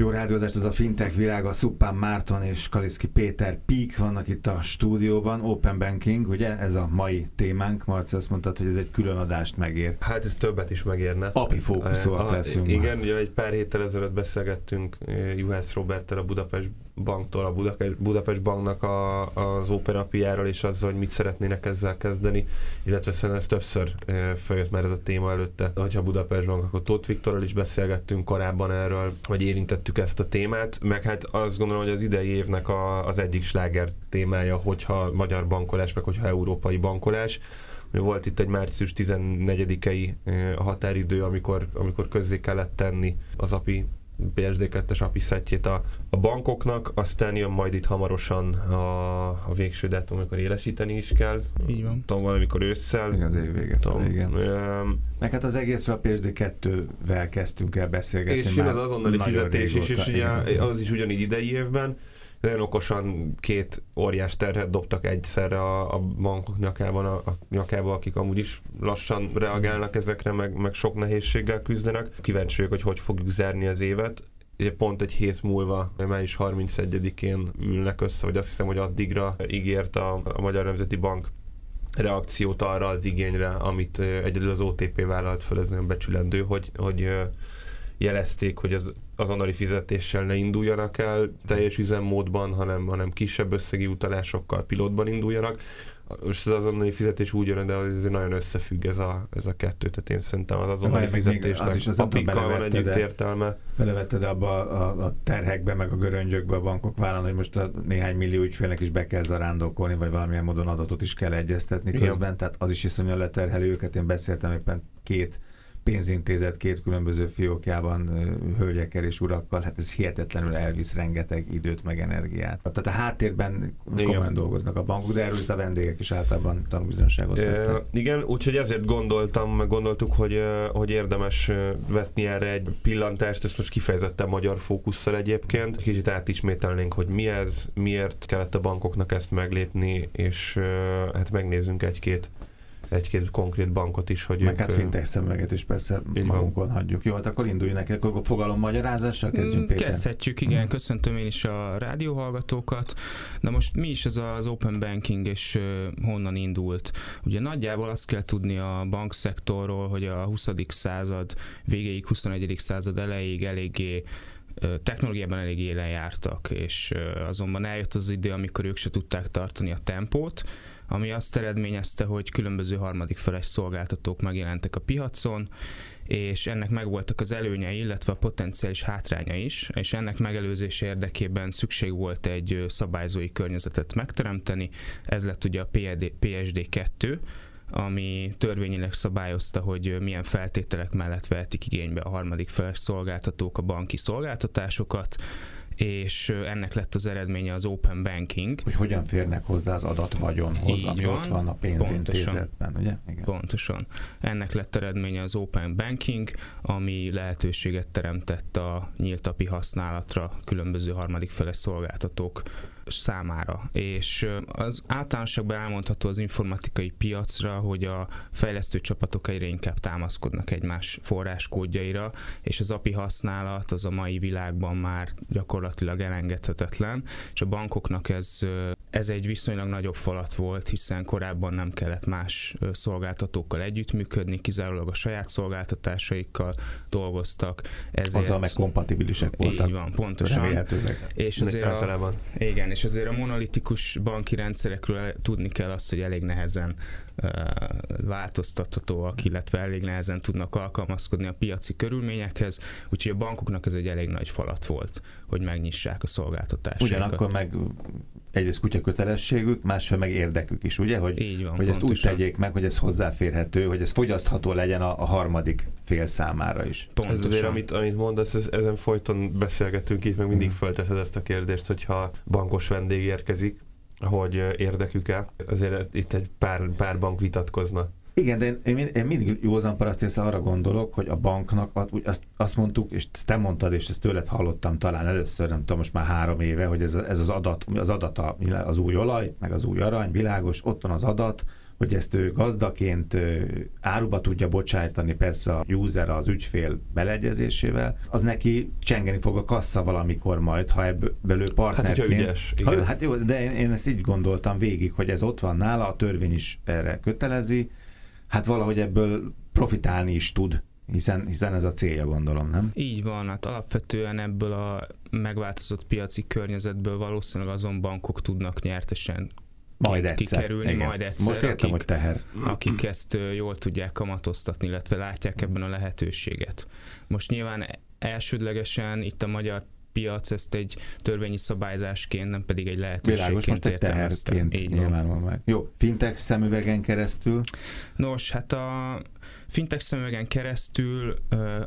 Jó rádiózást, ez a fintech világa, Szuppán Márton és Kaliszki Péter Pík vannak itt a stúdióban, Open Banking, ugye ez a mai témánk, Marci azt mondtad, hogy ez egy külön adást megér. Hát ez többet is megérne. Api fókuszúak leszünk. Igen, ugye egy pár héttel ezelőtt beszélgettünk eh, Juhász Roberttel a Budapest banktól, a Budapest, Budapest banknak a, az Open API-ról és azzal, hogy mit szeretnének ezzel kezdeni, illetve szerintem ez többször eh, följött már ez a téma előtte. Hogyha Budapest bank, akkor Tóth Viktorral is beszélgettünk korábban erről, vagy érintettük ezt a témát, meg hát azt gondolom, hogy az idei évnek a, az egyik sláger témája, hogyha magyar bankolás, meg hogyha európai bankolás, volt itt egy március 14-i eh, határidő, amikor, amikor közzé kellett tenni az API BSD2-es API szettjét a, a bankoknak, aztán jön majd itt hamarosan a, a végső dátum, amikor élesíteni is kell. Így van. Tudom, valamikor ősszel. Igen, az év véget. Tudom, igen. Um, Meg hát az egészről a PSD2-vel kezdtünk el beszélgetni. És jön az azonnali fizetés is, és ugye az is ugyanígy idei évben nagyon okosan két óriás terhet dobtak egyszerre a, a bankok nyakában, a, a nyakába, akik amúgy is lassan reagálnak ezekre, meg, meg sok nehézséggel küzdenek. Kíváncsi vagyok, hogy hogy fogjuk zárni az évet. Ugye pont egy hét múlva, május 31-én ülnek össze, vagy azt hiszem, hogy addigra ígért a, a Magyar Nemzeti Bank reakciót arra az igényre, amit egyedül az OTP vállalt föl, ez nagyon becsülendő, hogy, hogy jelezték, hogy az azonnali fizetéssel ne induljanak el teljes üzemmódban, hanem, hanem kisebb összegi utalásokkal pilotban induljanak. Most az azonnali fizetés úgy jön, de ez nagyon összefügg ez a, ez a kettő, tehát én szerintem az azonnali Majd fizetésnek az is az apikkal van együtt értelme. Belevetted abba a, a, terhekbe, meg a göröngyökbe a bankok vállalni, hogy most a néhány millió ügyfélnek is be kell zarándokolni, vagy valamilyen módon adatot is kell egyeztetni közben, Igen. tehát az is iszonyúan leterhelő őket. Én beszéltem éppen két pénzintézet két különböző fiókjában hölgyekkel és urakkal, hát ez hihetetlenül elvisz rengeteg időt meg energiát. Tehát a háttérben komolyan dolgoznak a bankok, de erről a vendégek is általában tanúbizonyságot e, Igen, úgyhogy ezért gondoltam, gondoltuk, hogy, hogy érdemes vetni erre egy pillantást, ezt most kifejezetten magyar fókusszal egyébként. Kicsit átismételnénk, hogy mi ez, miért kellett a bankoknak ezt meglépni, és hát megnézzünk egy-két egy-két konkrét bankot is, hogy Meg ők, hát fintech szemüveget is persze magunkon van. hagyjuk. Jó, hát akkor indulj neki, akkor fogalom magyarázással kezdjünk, Péter. Kezdhetjük, igen. Hmm. Köszöntöm én is a rádióhallgatókat. Na most mi is ez az open banking, és honnan indult? Ugye nagyjából azt kell tudni a bankszektorról, hogy a 20. század végéig, 21. század elejéig eléggé technológiában elég élen jártak, és azonban eljött az idő, amikor ők se tudták tartani a tempót, ami azt eredményezte, hogy különböző harmadik feles szolgáltatók megjelentek a piacon, és ennek megvoltak az előnyei, illetve a potenciális hátránya is, és ennek megelőzése érdekében szükség volt egy szabályzói környezetet megteremteni, ez lett ugye a PSD 2, ami törvényileg szabályozta, hogy milyen feltételek mellett vehetik igénybe a harmadik feles szolgáltatók a banki szolgáltatásokat, és ennek lett az eredménye az Open Banking. Hogy hogyan férnek hozzá az vagyonhoz, ami van, ott van a pénzintézetben, ugye? Igen. Pontosan. Ennek lett eredménye az Open Banking, ami lehetőséget teremtett a nyílt API használatra különböző harmadik feles szolgáltatók számára. És az általánosságban elmondható az informatikai piacra, hogy a fejlesztő csapatok egyre inkább támaszkodnak egymás forráskódjaira, és az API használat az a mai világban már gyakorlatilag elengedhetetlen, és a bankoknak ez, ez egy viszonylag nagyobb falat volt, hiszen korábban nem kellett más szolgáltatókkal együttműködni, kizárólag a saját szolgáltatásaikkal dolgoztak. Ezért, Azzal meg kompatibilisek voltak. Így van, pontosan. És azért a, igen, és azért a monolitikus banki rendszerekről tudni kell azt, hogy elég nehezen uh, változtathatóak, illetve elég nehezen tudnak alkalmazkodni a piaci körülményekhez, úgyhogy a bankoknak ez egy elég nagy falat volt, hogy megnyissák a szolgáltatásaikat. Ugyanakkor meg egyrészt kutya kötelességük, másfél meg érdekük is, ugye? Hogy, Így van, hogy ezt úgy tegyék meg, hogy ez hozzáférhető, hogy ez fogyasztható legyen a, a harmadik fél számára is. Pontosan. Ez azért, amit, amit mondasz, ez, ezen folyton beszélgetünk itt, meg mindig hmm. fölteszed ezt a kérdést, hogyha bankos vendég érkezik, hogy érdekük-e. Azért itt egy pár, pár bank vitatkozna igen, de én, én, én mindig józan paraszt arra gondolok, hogy a banknak, azt, azt mondtuk, és te mondtad, és ezt tőled hallottam talán először, nem tudom, most már három éve, hogy ez, ez az adat, az adata, az új olaj, meg az új arany, világos, ott van az adat, hogy ezt ő gazdaként áruba tudja bocsájtani, persze a user, az ügyfél beleegyezésével, az neki csengeni fog a kassa valamikor majd, ha ebből ő partnerként... Hát, ügyes, igen. Ha, hát jó, de én, én ezt így gondoltam végig, hogy ez ott van nála, a törvény is erre kötelezi, hát valahogy ebből profitálni is tud hiszen, hiszen ez a célja, gondolom, nem? Így van, hát alapvetően ebből a megváltozott piaci környezetből valószínűleg azon bankok tudnak nyertesen majd egyszer. kikerülni, Igen. majd egyszer, Most értem, akik, hogy teher. akik ezt jól tudják kamatoztatni, illetve látják ebben a lehetőséget. Most nyilván elsődlegesen itt a magyar piac ezt egy törvényi szabályzásként, nem pedig egy lehetőségként értelmezte. Így van. Meg. Jó, fintech szemüvegen keresztül? Nos, hát a fintech szemüvegen keresztül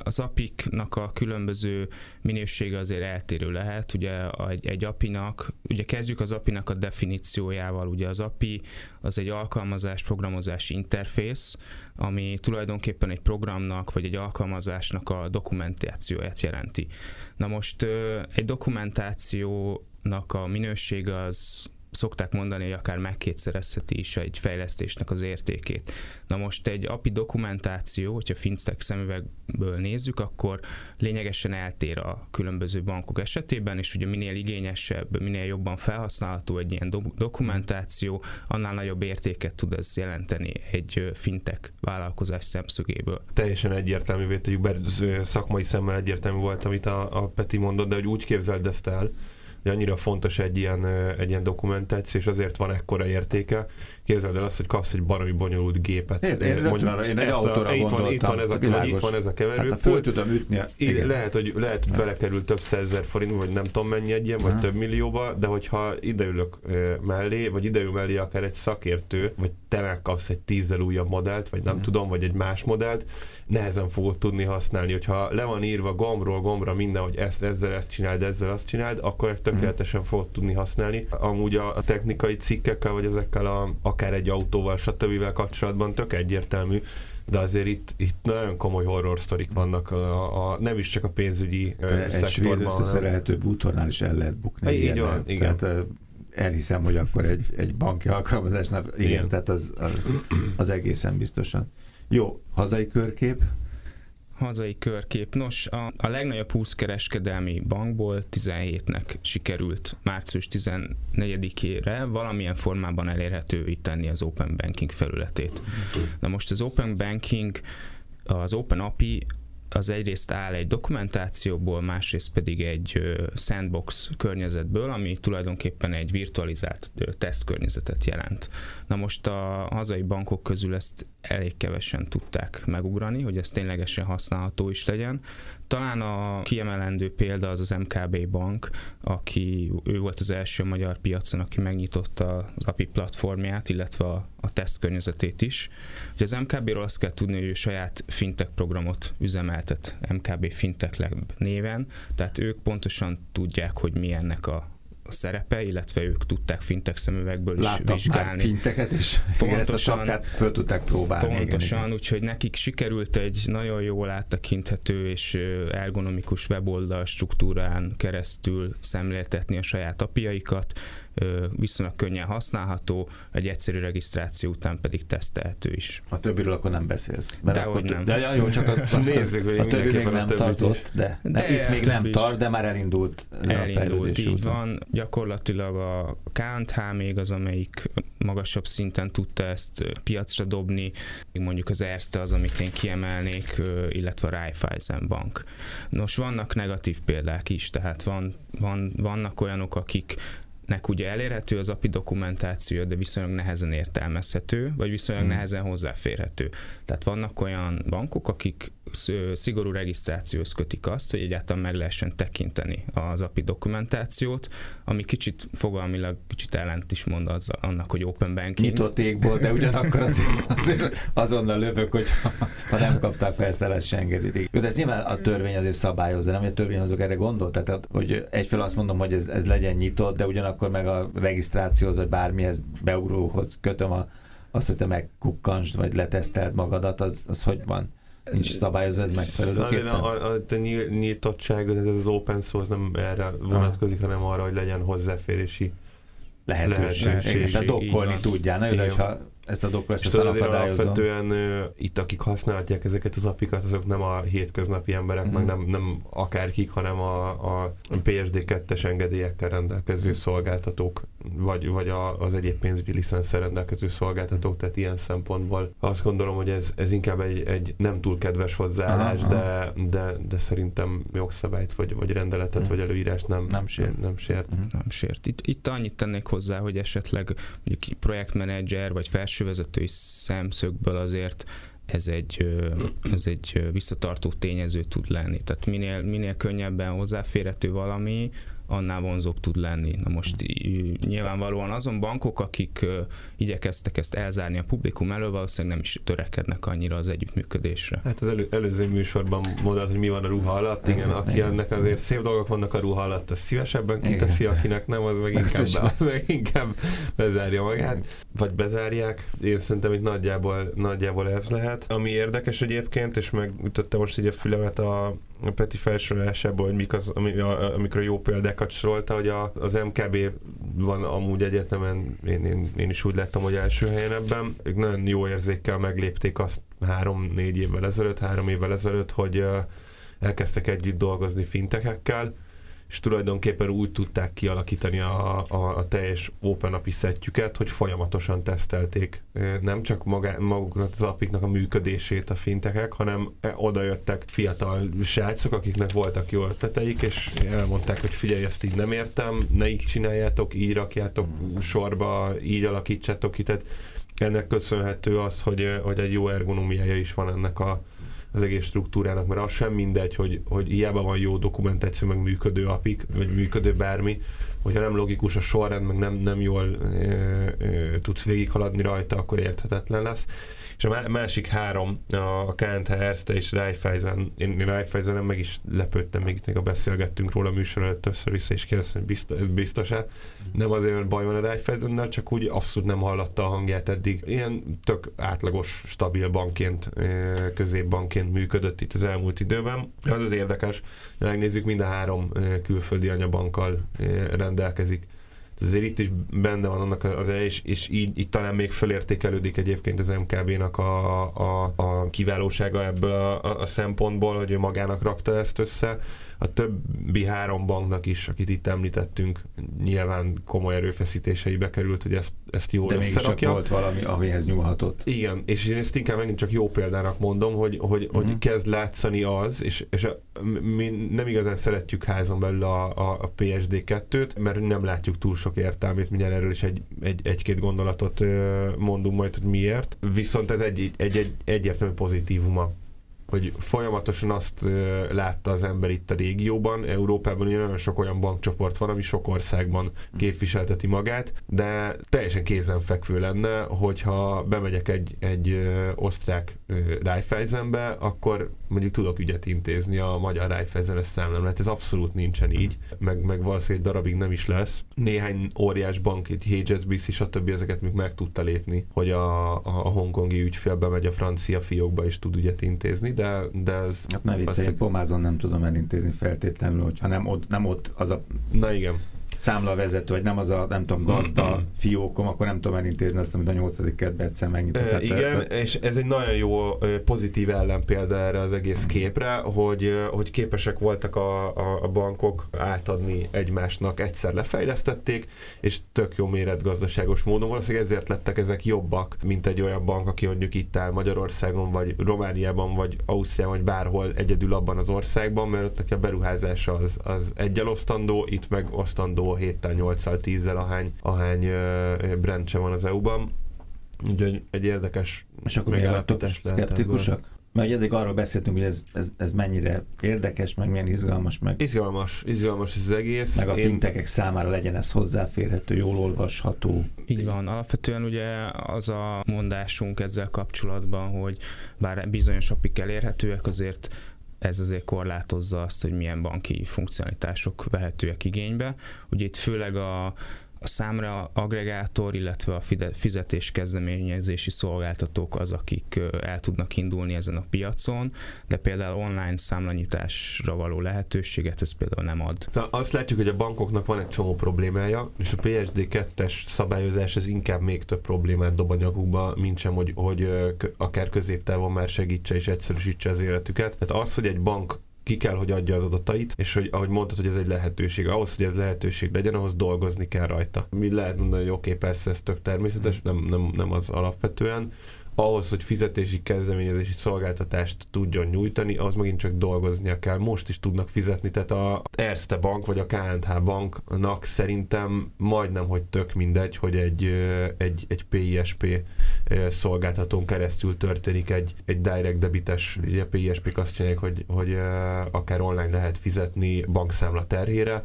az apiknak a különböző minősége azért eltérő lehet. Ugye egy, egy apinak, ugye kezdjük az apinak a definíciójával, ugye az api az egy alkalmazás programozási interfész, ami tulajdonképpen egy programnak vagy egy alkalmazásnak a dokumentációját jelenti. Na most egy dokumentációnak a minősége az szokták mondani, hogy akár megkétszerezheti is egy fejlesztésnek az értékét. Na most egy API dokumentáció, hogyha fintech szemüvegből nézzük, akkor lényegesen eltér a különböző bankok esetében, és ugye minél igényesebb, minél jobban felhasználható egy ilyen do- dokumentáció, annál nagyobb értéket tud ez jelenteni egy fintech vállalkozás szemszögéből. Teljesen egyértelművé tegyük, bár szakmai szemmel egyértelmű volt, amit a, a Peti mondott, de hogy úgy képzeld ezt el, hogy annyira fontos egy ilyen, egy ilyen dokumentáció, és azért van ekkora értéke. Képzeld el azt, hogy kapsz egy baromi bonyolult gépet. Én, én, mondjuk, én egy autóra a, itt, van, itt, van ez a, itt van ez a keverő. Hát, föl tudom ütni. A, igen. Lehet, hogy, lehet, hogy belekerül több százezer forint, vagy nem tudom mennyi egy ilyen, vagy több millióba, de hogyha ideülök mellé, vagy ideül mellé akár egy szakértő, vagy te megkapsz egy tízzel újabb modellt, vagy nem mm. tudom, vagy egy más modellt, nehezen fogod tudni használni. Hogyha le van írva gombról gombra minden, hogy ezt, ezzel ezt csináld, ezzel azt csináld, akkor tökéletesen fogod tudni használni. Amúgy a, a technikai cikkekkel, vagy ezekkel a, akár egy autóval, stb. kapcsolatban tök egyértelmű, de azért itt, itt nagyon komoly horror sztorik vannak, a, a, nem is csak a pénzügyi de szektorban. Egy összeszerelhető bútornál is el lehet bukni. Így van, igen. Tehát, elhiszem, hogy akkor egy, egy banki alkalmazásnál, igen, igen. tehát az, az, az egészen biztosan. Jó, hazai körkép? Hazai körkép. Nos, a, a legnagyobb 20 kereskedelmi bankból 17-nek sikerült március 14-ére valamilyen formában elérhetővé tenni az Open Banking felületét. Na most az Open Banking, az Open API az egyrészt áll egy dokumentációból, másrészt pedig egy sandbox környezetből, ami tulajdonképpen egy virtualizált tesztkörnyezetet jelent. Na most a hazai bankok közül ezt elég kevesen tudták megugrani, hogy ez ténylegesen használható is legyen. Talán a kiemelendő példa az az MKB bank, aki ő volt az első magyar piacon, aki megnyitotta az API platformját, illetve a, a tesztkörnyezetét is. Ugye az MKB-ról azt kell tudni, hogy ő saját fintech programot üzemeltet MKB Fintech néven, tehát ők pontosan tudják, hogy mi ennek a a szerepe, illetve ők tudták fintek szemüvegből is Láttak vizsgálni. Már finteket is, pontosan, ezt a föl tudták próbálni. Pontosan, igen, úgyhogy nekik sikerült egy nagyon jól áttekinthető és ergonomikus weboldal struktúrán keresztül szemléltetni a saját apiaikat, viszonylag könnyen használható, egy egyszerű regisztráció után pedig tesztelhető is. A többiről akkor nem beszélsz. Mert de akkor, nem. De jó, csak a, Nézzük, a, a többi még nem tartott, de, de, de itt még nem tart, de már elindult. Elindult, így után. van. Gyakorlatilag a KNH még az, amelyik magasabb szinten tudta ezt piacra dobni, mondjuk az Erste az, amit én kiemelnék, illetve a Raiffeisen Bank. Nos, vannak negatív példák is, tehát van, van, vannak olyanok, akik nek ugye elérhető az API dokumentáció, de viszonylag nehezen értelmezhető, vagy viszonylag hmm. nehezen hozzáférhető. Tehát vannak olyan bankok, akik szigorú regisztrációhoz kötik azt, hogy egyáltalán meg lehessen tekinteni az API dokumentációt, ami kicsit fogalmilag kicsit ellent is mond az, annak, hogy open banking. Nyitott égból, de ugyanakkor azért, azért azonnal lövök, hogy ha nem kaptál felszerelés engedélyt. De ez nyilván a törvény azért szabályozza, nem? A törvényhozók erre gondol, tehát hogy egyfelől azt mondom, hogy ez, ez legyen nyitott, de ugyanakkor meg a regisztrációhoz, vagy bármihez beugróhoz kötöm a, azt, hogy te megkukkansd, vagy leteszteld magadat, az, az hogy van? Nincs szabályozva ez megfelelőképpen? A, a, a, a nyitottság, ez az open source nem erre vonatkozik, hanem arra, hogy legyen hozzáférési lehetőség. lehetőség. Tehát dokkolni tudjál. Na, de, hogyha ezt a tudod, azért alapvetően itt akik használhatják ezeket az apikat, azok nem a hétköznapi emberek, mm. meg nem, nem akárkik, hanem a, a PSD2-es engedélyekkel rendelkező szolgáltatók, vagy, vagy a, az egyéb pénzügyi licenszer rendelkező szolgáltatók, tehát ilyen szempontból azt gondolom, hogy ez, ez inkább egy, egy nem túl kedves hozzáállás, de, de, de szerintem jogszabályt, vagy, vagy rendeletet, mm. vagy előírást nem, nem sért. Nem, nem sért. Mm. Nem sért. Itt, itt annyit tennék hozzá, hogy esetleg mondjuk projektmenedzser, vagy felsővezetői szemszögből azért ez egy, ez egy visszatartó tényező tud lenni. Tehát minél, minél könnyebben hozzáférhető valami, annál vonzóbb tud lenni. Na most nyilvánvalóan azon bankok, akik igyekeztek ezt elzárni a publikum elől, valószínűleg nem is törekednek annyira az együttműködésre. Hát az elő, előző műsorban mondod, hogy mi van a ruha alatt, igen, aki igen. ennek azért szép dolgok vannak a ruha alatt, az szívesebben kiteszi, igen. akinek nem, az meg inkább, be, az meg inkább bezárja magát, vagy bezárják. Én szerintem itt nagyjából, nagyjából ez lehet. Ami érdekes egyébként, és megütötte most így a fülemet a Peti felsorolásából, hogy mik az, amikor a jó példákat sorolta, hogy a, az MKB van amúgy egyetemen, én, én, én is úgy lettem, hogy első helyen ebben. Ők nagyon jó érzékkel meglépték azt három-négy évvel ezelőtt, három évvel ezelőtt, hogy elkezdtek együtt dolgozni fintekekkel, és tulajdonképpen úgy tudták kialakítani a, a, a teljes Open API szettjüket, hogy folyamatosan tesztelték nem csak magá, maguknak az apiknak a működését a fintekek, hanem oda jöttek fiatal srácok, akiknek voltak jó ötleteik, és elmondták, hogy figyelj, ezt így nem értem, ne így csináljátok, így rakjátok sorba, így alakítsátok ki, tehát ennek köszönhető az, hogy, hogy egy jó ergonomiája is van ennek a, az egész struktúrának, mert az sem mindegy, hogy, hogy hiába van jó dokumentáció, meg működő apik, vagy működő bármi, hogyha nem logikus a sorrend, meg nem, nem jól e, e, tudsz végighaladni rajta, akkor érthetetlen lesz. És a másik három, a KNT, Erste és Raiffeisen, én, én Raiffeisen meg is lepődtem, még itt a beszélgettünk róla a műsor előtt többször vissza, és kérdeztem, hogy biztos, biztos-e. Nem azért, mert baj van a Raiffeisennel, csak úgy abszolút nem hallatta a hangját eddig. Ilyen tök átlagos, stabil bankként, középbankként működött itt az elmúlt időben. Az az érdekes, megnézzük, mind a három külföldi anyabankkal rendelkezik azért itt is benne van annak az el, és, és így, így talán még fölértékelődik egyébként az MKB-nak a, a, a kiválósága ebből a, a szempontból, hogy ő magának rakta ezt össze, a többi három banknak is, akit itt említettünk, nyilván komoly erőfeszítései bekerült, hogy ezt, ezt jól De összerakja. volt valami, amihez nyúlhatott. Igen, és én ezt inkább megint csak jó példának mondom, hogy, hogy, uh-huh. hogy mhm. kezd látszani az, és, és a, mi nem igazán szeretjük házon belül a, a, a PSD2-t, mert nem látjuk túl sok értelmét, mindjárt erről is egy, egy, egy-két gondolatot mondunk majd, hogy miért. Viszont ez egy, egy, egy egyértelmű pozitívuma hogy folyamatosan azt látta az ember itt a régióban, Európában ugye nagyon sok olyan bankcsoport van, ami sok országban képviselteti magát, de teljesen kézenfekvő lenne, hogyha bemegyek egy, egy osztrák Raiffeisenbe, akkor mondjuk tudok ügyet intézni a magyar Raiffeisen-es számlámlát. Ez abszolút nincsen így, meg, meg valószínűleg egy darabig nem is lesz. Néhány óriás bank, egy HSBC, stb. ezeket még meg tudta lépni, hogy a, a hongkongi ügyfél bemegy a francia fiókba és tud ügyet intézni, de, de ez... Hát ne viccelj, én Pomázon nem tudom elintézni feltétlenül, hogyha nem ott, nem ott az a... Na igen számlavezető, vagy nem az a, nem tudom, gazda fiókom, akkor nem tudom elintézni azt, amit a nyolcadik kedve egyszer megnyitott. E, igen, és ez egy nagyon jó pozitív ellenpélda erre az egész képre, hogy, hogy képesek voltak a, a, a bankok átadni egymásnak, egyszer lefejlesztették, és tök jó méretgazdaságos módon valószínűleg ezért lettek ezek jobbak, mint egy olyan bank, aki mondjuk itt áll Magyarországon, vagy Romániában, vagy Ausztriában, vagy bárhol egyedül abban az országban, mert ott neki a beruházása az, az egyel osztandó, itt meg osztandó 7-tel, 8-tal, 10-zel ahány, ahány brandse van az EU-ban. Úgyhogy egy érdekes És akkor még vagytok szkeptikusak? Mert eddig arról beszéltünk, hogy ez, ez, ez mennyire érdekes, meg milyen izgalmas, meg... Izgalmas, izgalmas ez az egész. Meg a Én... fintekek számára legyen ez hozzáférhető, jól olvasható. Így van. Alapvetően ugye az a mondásunk ezzel kapcsolatban, hogy bár bizonyos apik elérhetőek, azért ez azért korlátozza azt, hogy milyen banki funkcionalitások vehetőek igénybe. Ugye itt főleg a, a számra agregátor, illetve a fizetés kezdeményezési szolgáltatók az, akik el tudnak indulni ezen a piacon, de például online számlanyításra való lehetőséget ez például nem ad. Azt látjuk, hogy a bankoknak van egy csomó problémája, és a PSD2-es szabályozás ez inkább még több problémát dob a nyakukba, mint sem, hogy, hogy akár középtávon már segítse és egyszerűsítse az életüket. Tehát az, hogy egy bank ki kell, hogy adja az adatait, és hogy ahogy mondtad, hogy ez egy lehetőség. Ahhoz, hogy ez lehetőség legyen, ahhoz dolgozni kell rajta. Mi lehet mondani, hogy oké, okay, persze ez tök természetes, nem, nem, nem az alapvetően, ahhoz, hogy fizetési kezdeményezési szolgáltatást tudjon nyújtani, az megint csak dolgoznia kell. Most is tudnak fizetni, tehát a Erste Bank vagy a KNH Banknak szerintem majdnem, hogy tök mindegy, hogy egy, egy, egy PISP szolgáltatón keresztül történik egy, egy direct debites, ugye PISP-k azt csinálják, hogy, hogy akár online lehet fizetni bankszámla terhére,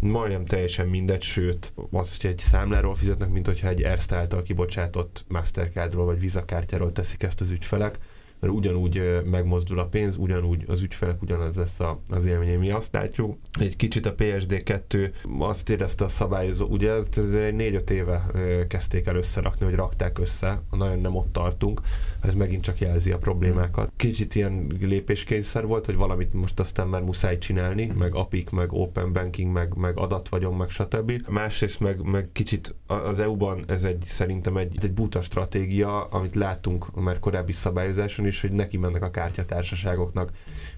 majdnem teljesen mindegy, sőt, az, hogy egy számláról fizetnek, mint hogyha egy Erste által kibocsátott Mastercardról vagy Visa kártyáról teszik ezt az ügyfelek, mert ugyanúgy megmozdul a pénz, ugyanúgy az ügyfelek ugyanaz lesz az élmény. Mi azt látjuk, egy kicsit a PSD2 azt érezte a szabályozó, ugye ez, ez négy-öt éve kezdték el összerakni, hogy rakták össze, nagyon nem ott tartunk, ez megint csak jelzi a problémákat. Kicsit ilyen lépéskényszer volt, hogy valamit most aztán már muszáj csinálni, meg APIK, meg Open Banking, meg, meg adatvagyon, meg stb. Másrészt meg, meg kicsit az EU-ban ez egy szerintem egy, egy buta stratégia, amit látunk már korábbi szabályozáson is, hogy neki mennek a kártyatársaságoknak.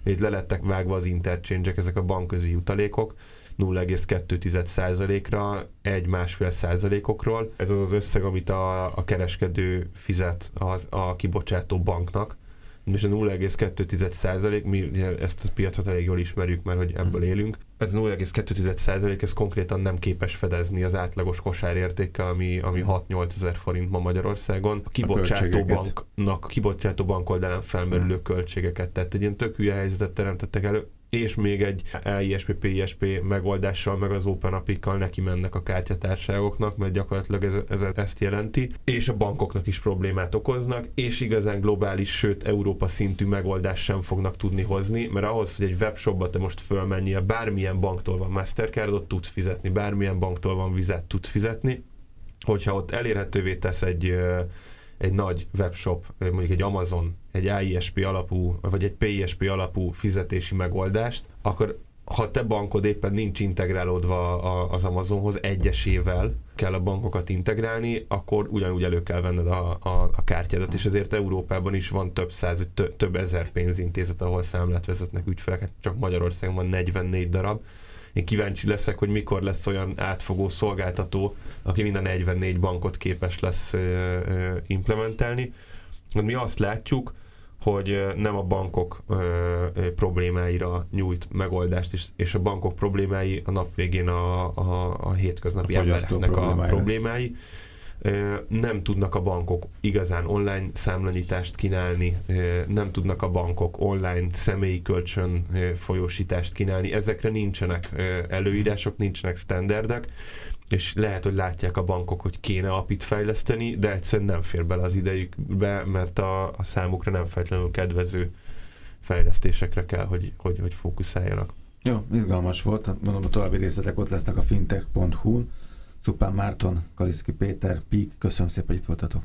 Itt le lettek vágva az interchange ezek a bankközi jutalékok, 0,2%-ra, egy-másfél százalékokról. Ez az az összeg, amit a, a kereskedő fizet az, a kibocsátó banknak, és a 0,2 százalék, mi ezt a piacot elég jól ismerjük, mert hogy ebből élünk. Ez 0,2 százalék, ez konkrétan nem képes fedezni az átlagos kosárértékkel, ami, ami 6-8 ezer forint ma Magyarországon. A kibocsátó a banknak, kibocsátó bank oldalán felmerülő költségeket. Tehát egy ilyen tök hülye helyzetet teremtettek elő és még egy EISP, PISP megoldással, meg az Open Apikkal neki mennek a kártyatárságoknak, mert gyakorlatilag ez, ez, ezt jelenti, és a bankoknak is problémát okoznak, és igazán globális, sőt Európa szintű megoldást sem fognak tudni hozni, mert ahhoz, hogy egy webshopba te most fölmenjél, bármilyen banktól van Mastercardot tudsz fizetni, bármilyen banktól van vizet tudsz fizetni, hogyha ott elérhetővé tesz egy egy nagy webshop, mondjuk egy Amazon, egy AISP alapú, vagy egy PISP alapú fizetési megoldást, akkor ha te bankod éppen nincs integrálódva az Amazonhoz egyesével, kell a bankokat integrálni, akkor ugyanúgy elő kell venned a, a, a kártyádat, és ezért Európában is van több száz, több, több ezer pénzintézet, ahol számlát vezetnek ügyfeleket, csak Magyarországon van 44 darab, én kíváncsi leszek, hogy mikor lesz olyan átfogó szolgáltató, aki minden 44 bankot képes lesz implementálni. Mi azt látjuk, hogy nem a bankok problémáira nyújt megoldást, és, és a bankok problémái a nap végén a, a, a hétköznapi a embereknek a problémái. Nem tudnak a bankok igazán online számlanyítást kínálni, nem tudnak a bankok online személyi kölcsön folyósítást kínálni, ezekre nincsenek előírások, nincsenek standardek, és lehet, hogy látják a bankok, hogy kéne apit fejleszteni, de egyszerűen nem fér bele az idejükbe, mert a, a számukra nem feltétlenül kedvező fejlesztésekre kell, hogy, hogy, hogy fókuszáljanak. Jó, izgalmas volt. Mondom, a további részletek ott lesznek a fintech.hu-n. Szupán Márton, Kaliszki Péter, Pík, köszönöm szépen, hogy itt voltatok.